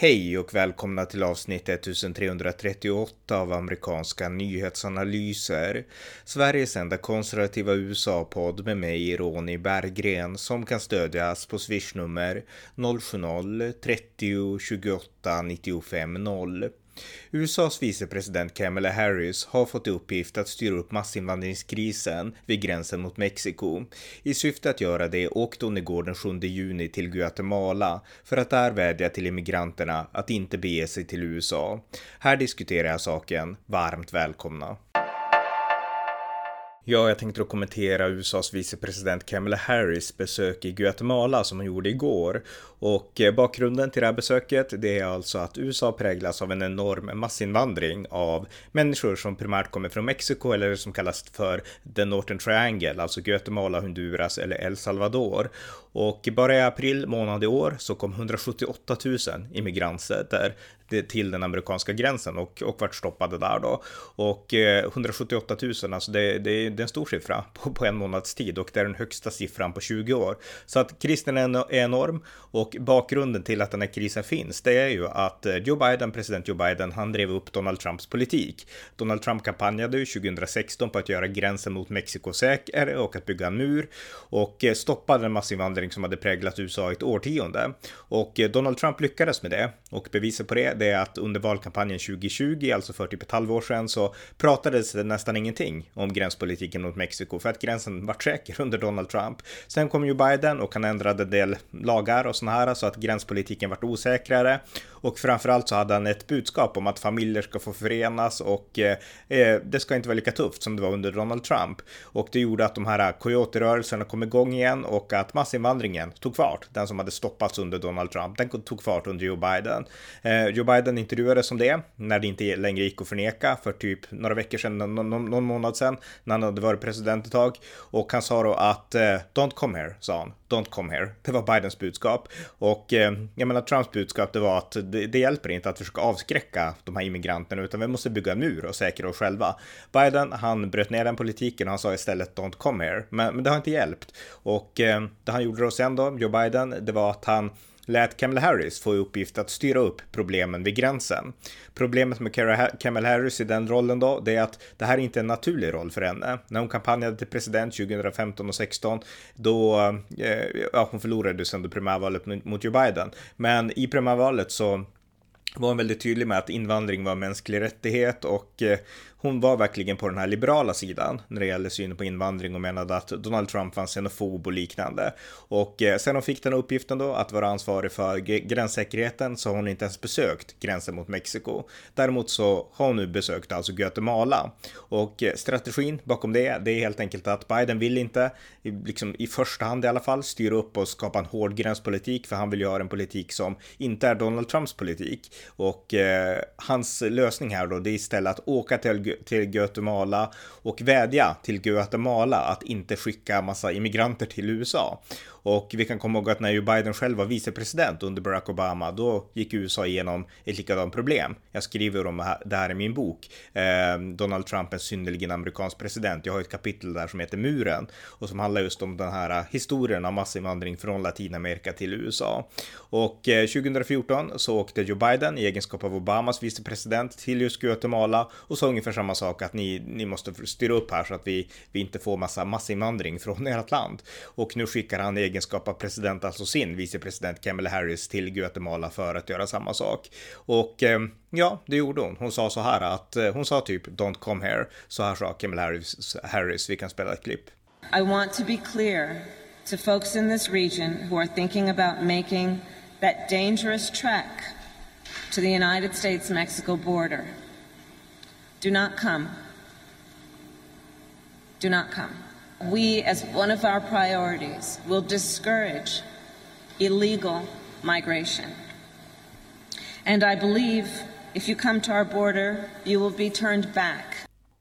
Hej och välkomna till avsnitt 1338 av amerikanska nyhetsanalyser. Sveriges enda konservativa USA-podd med mig, Ronny Berggren, som kan stödjas på swishnummer 070-30 28 95 0. USAs vicepresident Kamala Harris har fått i uppgift att styra upp massinvandringskrisen vid gränsen mot Mexiko. I syfte att göra det åkte hon igår den 7 juni till Guatemala för att där vädja till immigranterna att inte bege sig till USA. Här diskuterar jag saken. Varmt välkomna! Ja, jag tänkte då kommentera USAs vicepresident Kamala Harris besök i Guatemala som hon gjorde igår. Och eh, bakgrunden till det här besöket, det är alltså att USA präglas av en enorm massinvandring av människor som primärt kommer från Mexiko eller som kallas för The Northern Triangle, alltså Guatemala, Honduras eller El Salvador. Och bara i april månad i år så kom 178 000 immigranter där till den amerikanska gränsen och, och vart stoppade där då. Och eh, 178 000, alltså det, det, det, är en stor siffra på, på en månads tid och det är den högsta siffran på 20 år. Så att krisen är enorm och bakgrunden till att den här krisen finns, det är ju att eh, Joe Biden, president Joe Biden, han drev upp Donald Trumps politik. Donald Trump kampanjade ju 2016 på att göra gränsen mot Mexiko säker och att bygga en mur och eh, stoppade den massinvandring som hade präglat USA i ett årtionde. Och Donald Trump lyckades med det och beviset på det det är att under valkampanjen 2020, alltså för typ ett halvår sedan, så pratades det nästan ingenting om gränspolitiken mot Mexiko för att gränsen var säker under Donald Trump. Sen kom ju Biden och han ändrade en del lagar och sådana här så att gränspolitiken vart osäkrare och framförallt så hade han ett budskap om att familjer ska få förenas och eh, eh, det ska inte vara lika tufft som det var under Donald Trump. Och det gjorde att de här eh, coyote-rörelserna kom igång igen och att massinvandringen tog fart. Den som hade stoppats under Donald Trump, den tog fart under Joe Biden. Eh, Joe Biden intervjuades om det när det inte längre gick att förneka för typ några veckor sedan, någon, någon månad sedan, när han hade varit president ett tag. Och han sa då att eh, don't come here, sa han. Don't come here. Det var Bidens budskap. Och eh, jag menar Trumps budskap det var att det, det, hjälper inte att försöka avskräcka de här immigranterna utan vi måste bygga en mur och säkra oss själva. Biden, han bröt ner den politiken och han sa istället don't come here. Men, men det har inte hjälpt. Och eh, det han gjorde då sen då, Joe Biden, det var att han lät Kamala Harris få i uppgift att styra upp problemen vid gränsen. Problemet med Kamala Harris i den rollen då, det är att det här är inte en naturlig roll för henne. När hon kampanjade till president 2015 och 16, då, eh, ja, hon förlorade sen det primärvalet mot Joe Biden. Men i primärvalet så var hon väldigt tydlig med att invandring var en mänsklig rättighet och eh, hon var verkligen på den här liberala sidan när det gäller synen på invandring och menade att Donald Trump var en xenofob och liknande. Och eh, sen hon fick den uppgiften då att vara ansvarig för gränssäkerheten så har hon inte ens besökt gränsen mot Mexiko. Däremot så har hon nu besökt alltså Guatemala och eh, strategin bakom det, det är helt enkelt att Biden vill inte, liksom i första hand i alla fall, styra upp och skapa en hård gränspolitik för han vill göra en politik som inte är Donald Trumps politik och eh, hans lösning här då det är istället att åka till till Guatemala och vädja till Guatemala att inte skicka massa immigranter till USA. Och vi kan komma ihåg att när ju Biden själv var vicepresident under Barack Obama, då gick USA igenom ett likadant problem. Jag skriver om det här i min bok, eh, Donald Trump, en synnerligen amerikansk president. Jag har ett kapitel där som heter Muren och som handlar just om den här äh, historien av massinvandring från Latinamerika till USA. Och eh, 2014 så åkte Joe Biden i egenskap av Obamas vicepresident till just Guatemala och sa ungefär samma sak att ni, ni måste styra upp här så att vi, vi inte får massa massinvandring från ert land. Och nu skickar han egen egenskap av president, alltså sin vicepresident Kamala Harris till Guatemala för att göra samma sak. Och eh, ja, det gjorde hon. Hon sa så här att eh, hon sa typ don't come here. Så här sa Kamala Harris, Harris. Vi kan spela ett klipp. I want to be clear to folks in this region who are thinking about making that dangerous trek to the United States-Mexico border. Do not come. Do not come. We, as one of our priorities, will discourage illegal migration. And I believe if you come to our border, you will be turned back.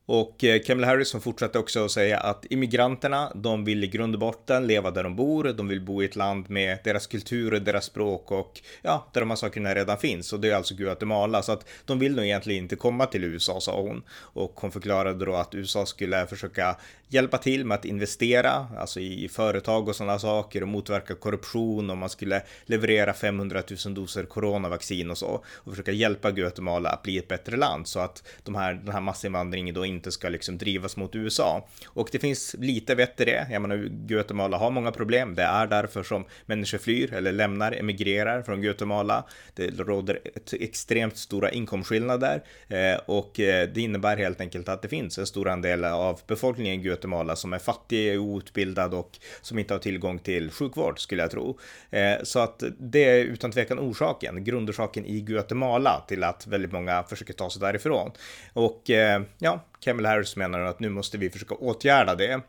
Och eh, Kamala Harris som fortsatte också att säga att immigranterna, de vill i grund och botten leva där de bor, de vill bo i ett land med deras kultur och deras språk och ja, där de här sakerna redan finns. Och det är alltså Guatemala, så att de vill nog egentligen inte komma till USA, sa hon. Och hon förklarade då att USA skulle försöka hjälpa till med att investera, alltså i företag och sådana saker och motverka korruption. Och man skulle leverera 500 000 doser coronavaccin och så. Och försöka hjälpa Guatemala att bli ett bättre land. Så att de här, den här massinvandringen då inte inte ska liksom drivas mot USA. Och det finns lite vett i det. Jag menar, Guatemala har många problem. Det är därför som människor flyr eller lämnar, emigrerar från Guatemala. Det råder ett extremt stora inkomstskillnader eh, och eh, det innebär helt enkelt att det finns en stor andel av befolkningen i Guatemala som är fattig, outbildad och som inte har tillgång till sjukvård skulle jag tro. Eh, så att det är utan tvekan orsaken, grundorsaken i Guatemala till att väldigt många försöker ta sig därifrån. Och eh, ja, Kamala Harris menar att nu måste vi försöka åtgärda det.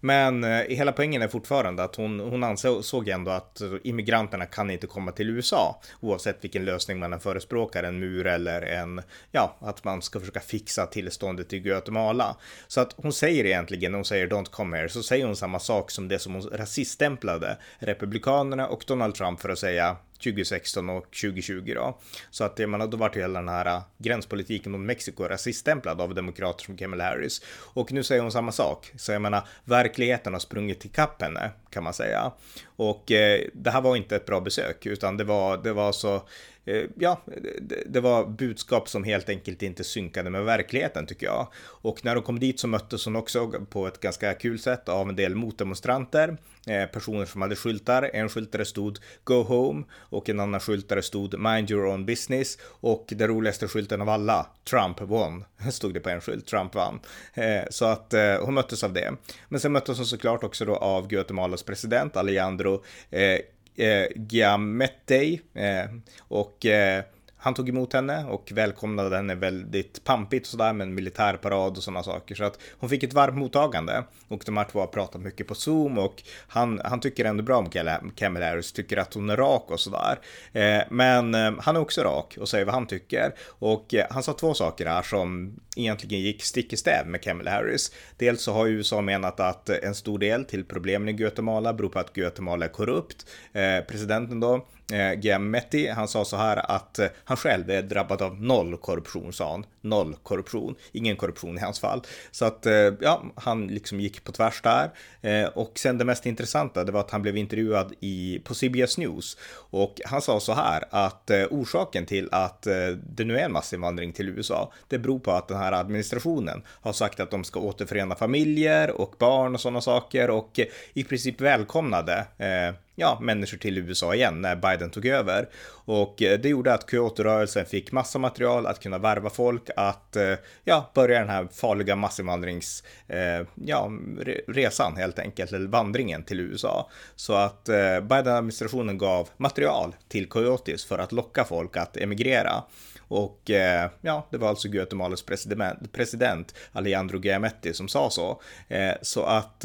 Men eh, hela poängen är fortfarande att hon, hon ansåg ändå att immigranterna kan inte komma till USA oavsett vilken lösning man än förespråkar, en mur eller en, ja, att man ska försöka fixa tillståndet i Guatemala. Så att hon säger egentligen, när hon säger don't come here, så säger hon samma sak som det som hon rasiststämplade Republikanerna och Donald Trump för att säga 2016 och 2020 då. Så att jag menar, då vart ju hela den här äh, gränspolitiken mot Mexiko rasiststämplad av demokrater som Kamala Harris. Och nu säger hon samma sak. Så jag menar, verkligheten har sprungit ikapp henne kan man säga. Och eh, det här var inte ett bra besök, utan det var, det var så Eh, ja, det var budskap som helt enkelt inte synkade med verkligheten tycker jag. Och när de kom dit så möttes hon också på ett ganska kul sätt av en del motdemonstranter, eh, personer som hade skyltar. En skylt där det stod Go Home och en annan skylt där det stod Mind Your Own Business och den roligaste skylten av alla, Trump won, stod det på en skylt, Trump vann. Eh, så att hon möttes av det. Men sen möttes hon såklart också då av Guatemalas president Alejandro eh, Giamettei eh, och eh, han tog emot henne och välkomnade henne väldigt pampigt och sådär med en militärparad och sådana saker. Så att hon fick ett varmt mottagande och de här två har pratat mycket på Zoom och han, han tycker ändå bra om Kamala Harris, tycker att hon är rak och sådär. Eh, men eh, han är också rak och säger vad han tycker och eh, han sa två saker här som egentligen gick stick i stäv med Kamala Harris. Dels så har USA menat att en stor del till problemen i Guatemala beror på att Guatemala är korrupt. Eh, presidenten då Eh, Giametti, han sa så här att eh, han själv är drabbad av noll korruption, sa han. Noll korruption, ingen korruption i hans fall. Så att, eh, ja, han liksom gick på tvärs där. Eh, och sen det mest intressanta, det var att han blev intervjuad i, på CBS News. Och han sa så här att eh, orsaken till att eh, det nu är en massinvandring till USA, det beror på att den här administrationen har sagt att de ska återförena familjer och barn och sådana saker och eh, i princip välkomnade eh, ja, människor till USA igen när Biden tog över. Och eh, det gjorde att Kyoto-rörelsen fick massa material att kunna värva folk att eh, ja, börja den här farliga massinvandrings, eh, ja, resan helt enkelt, eller vandringen till USA. Så att eh, Biden-administrationen gav material till Coyotes för att locka folk att emigrera. Och ja, det var alltså Guatemalas president, president Alejandro Giametti som sa så. så att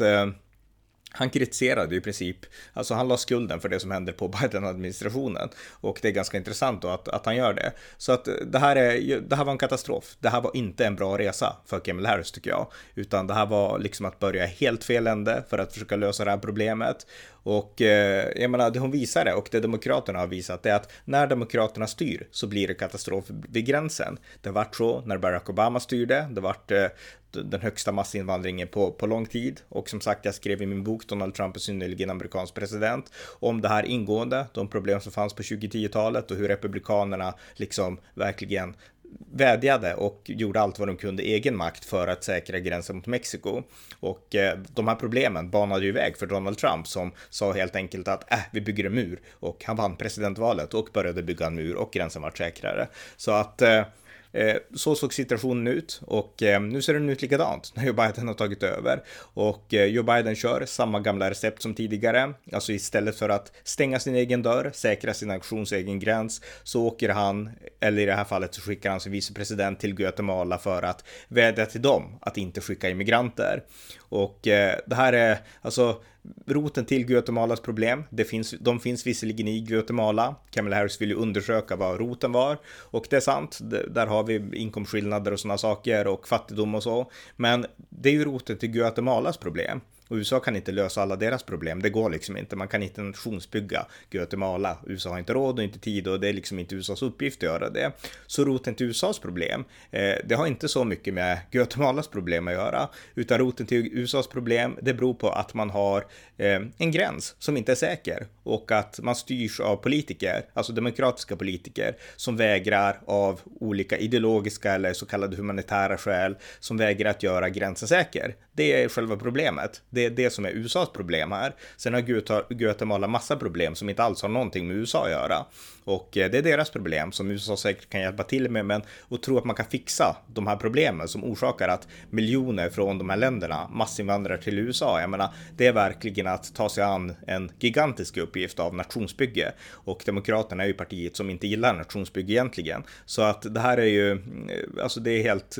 han kritiserade i princip, alltså han la skulden för det som hände på Biden-administrationen. Och det är ganska intressant då att, att han gör det. Så att eh, det här, är, det här var en katastrof. Det här var inte en bra resa för Kamala Harris tycker jag. Utan det här var liksom att börja helt fel ände för att försöka lösa det här problemet. Och eh, jag menar, det hon visade och det Demokraterna har visat är att när Demokraterna styr så blir det katastrof vid gränsen. Det vart så när Barack Obama styrde, det vart eh, den högsta massinvandringen på, på lång tid. Och som sagt, jag skrev i min bok Donald Trump är synnerligen amerikansk president om det här ingående, de problem som fanns på 2010-talet och hur republikanerna liksom verkligen vädjade och gjorde allt vad de kunde i egen makt för att säkra gränsen mot Mexiko. Och eh, de här problemen banade ju väg för Donald Trump som sa helt enkelt att äh, vi bygger en mur och han vann presidentvalet och började bygga en mur och gränsen var säkrare. Så att Eh, Eh, så såg situationen ut och eh, nu ser den ut likadant när Joe Biden har tagit över. Och eh, Joe Biden kör samma gamla recept som tidigare. Alltså istället för att stänga sin egen dörr, säkra sin nations egen gräns, så åker han, eller i det här fallet så skickar han sin vicepresident till Guatemala för att vädja till dem att inte skicka immigranter. Och det här är, alltså roten till Guatemalas problem, det finns, de finns visserligen i Guatemala. Kamala Harris vill ju undersöka vad roten var och det är sant. Där har vi inkomstskillnader och sådana saker och fattigdom och så. Men det är ju roten till Guatemalas problem. Och USA kan inte lösa alla deras problem. Det går liksom inte. Man kan inte nationsbygga Guatemala. USA har inte råd och inte tid och det är liksom inte USAs uppgift att göra det. Så roten till USAs problem, eh, det har inte så mycket med Guatemalas problem att göra, utan roten till USAs problem, det beror på att man har eh, en gräns som inte är säker och att man styrs av politiker, alltså demokratiska politiker, som vägrar av olika ideologiska eller så kallade humanitära skäl, som vägrar att göra gränsen säker. Det är själva problemet. Det det är det som är USAs problem här. Sen har Guatemala massa problem som inte alls har någonting med USA att göra. Och eh, det är deras problem som USA säkert kan hjälpa till med, men att tro att man kan fixa de här problemen som orsakar att miljoner från de här länderna massinvandrar till USA. Jag menar, det är verkligen att ta sig an en gigantisk uppgift av nationsbygge och Demokraterna är ju partiet som inte gillar nationsbygge egentligen. Så att det här är ju, eh, alltså det är helt,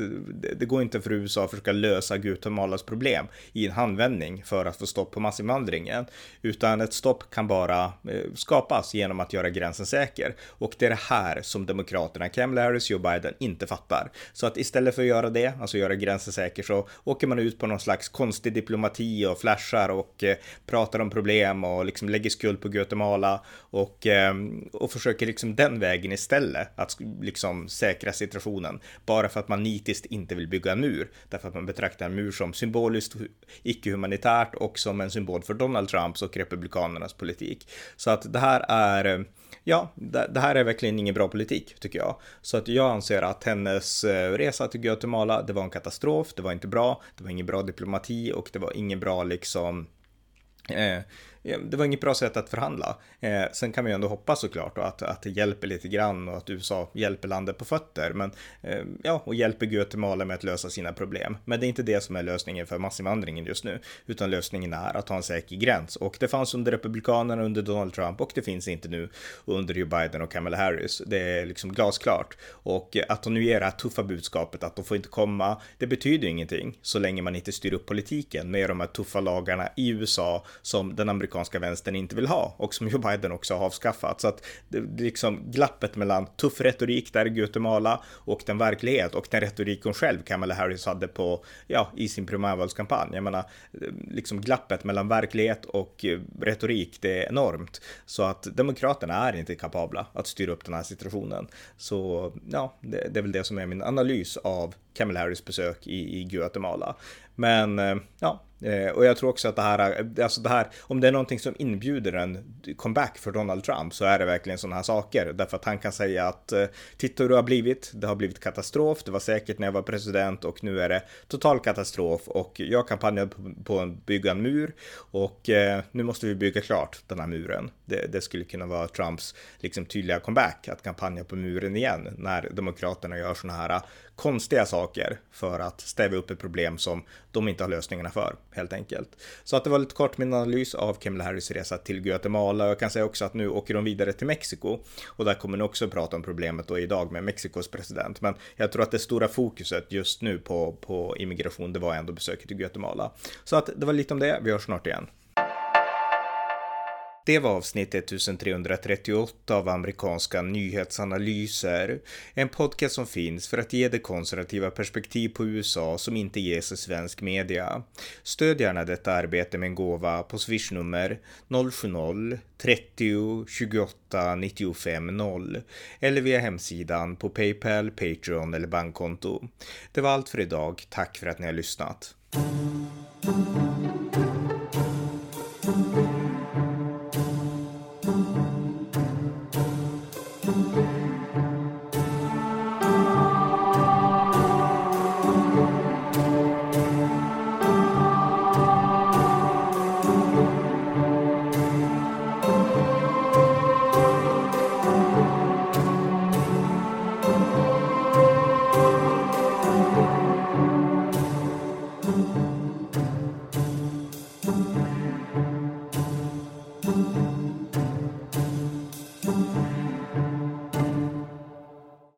det går inte för USA att försöka lösa Guatemalas problem i en handvändning för att få stopp på massinvandringen, utan ett stopp kan bara eh, skapas genom att göra gränsen säker säker. Och det är det här som Demokraterna, Kamala Harris, Joe Biden inte fattar. Så att istället för att göra det, alltså göra gränsen säker, så åker man ut på någon slags konstig diplomati och flashar och eh, pratar om problem och liksom lägger skuld på Guatemala och, eh, och försöker liksom den vägen istället att liksom säkra situationen. Bara för att man nitiskt inte vill bygga en mur. Därför att man betraktar en mur som symboliskt icke-humanitärt och som en symbol för Donald Trumps och republikanernas politik. Så att det här är eh, ja, det, här är verkligen ingen bra politik tycker jag. Så att jag anser att hennes eh, resa till Guatemala, det var en katastrof, det var inte bra, det var ingen bra diplomati och det var ingen bra liksom eh, Eh, det var inget bra sätt att förhandla. Eh, sen kan man ju ändå hoppas såklart att, att det hjälper lite grann och att USA hjälper landet på fötter. Men eh, ja, och hjälper Guatemala med att lösa sina problem. Men det är inte det som är lösningen för massinvandringen just nu, utan lösningen är att ha en säker gräns. Och det fanns under Republikanerna under Donald Trump och det finns inte nu under Joe Biden och Kamala Harris. Det är liksom glasklart. Och att de nu ger det här tuffa budskapet att de får inte komma, det betyder ingenting så länge man inte styr upp politiken med de här tuffa lagarna i USA som den amerikanska amerikanska vänstern inte vill ha och som Joe Biden också har avskaffat. Så att det, det liksom glappet mellan tuff retorik där i Guatemala och den verklighet och den retorik hon själv, Kamala Harris, hade på, ja, i sin primärvalskampanj. Jag menar, liksom glappet mellan verklighet och eh, retorik, det är enormt. Så att Demokraterna är inte kapabla att styra upp den här situationen. Så ja, det, det är väl det som är min analys av Kamala Harris besök i, i Guatemala. Men eh, ja, eh, och jag tror också att det här, eh, alltså det här, om det är någonting som inbjuder en comeback för Donald Trump så är det verkligen sådana här saker. Därför att han kan säga att titta hur det har blivit, det har blivit katastrof, det var säkert när jag var president och nu är det total katastrof och jag kampanjade på att bygga en mur och nu måste vi bygga klart den här muren. Det, det skulle kunna vara Trumps liksom tydliga comeback, att kampanja på muren igen när Demokraterna gör sådana här konstiga saker för att stäva upp ett problem som de inte har lösningarna för, helt enkelt. Så att det var lite kort min analys av Kamala Harris resa till Guatemala. Jag kan säga också att nu åker de vidare till Mexiko och där kommer ni också prata om problemet då idag med Mexikos president. Men jag tror att det stora fokuset just nu på, på immigration, det var ändå besöket i Guatemala. Så att det var lite om det. Vi hörs snart igen. Det var avsnitt 1338 av amerikanska nyhetsanalyser. En podcast som finns för att ge det konservativa perspektiv på USA som inte ges i svensk media. Stöd gärna detta arbete med en gåva på swishnummer 070-30 28 95 0 eller via hemsidan på Paypal, Patreon eller bankkonto. Det var allt för idag. Tack för att ni har lyssnat.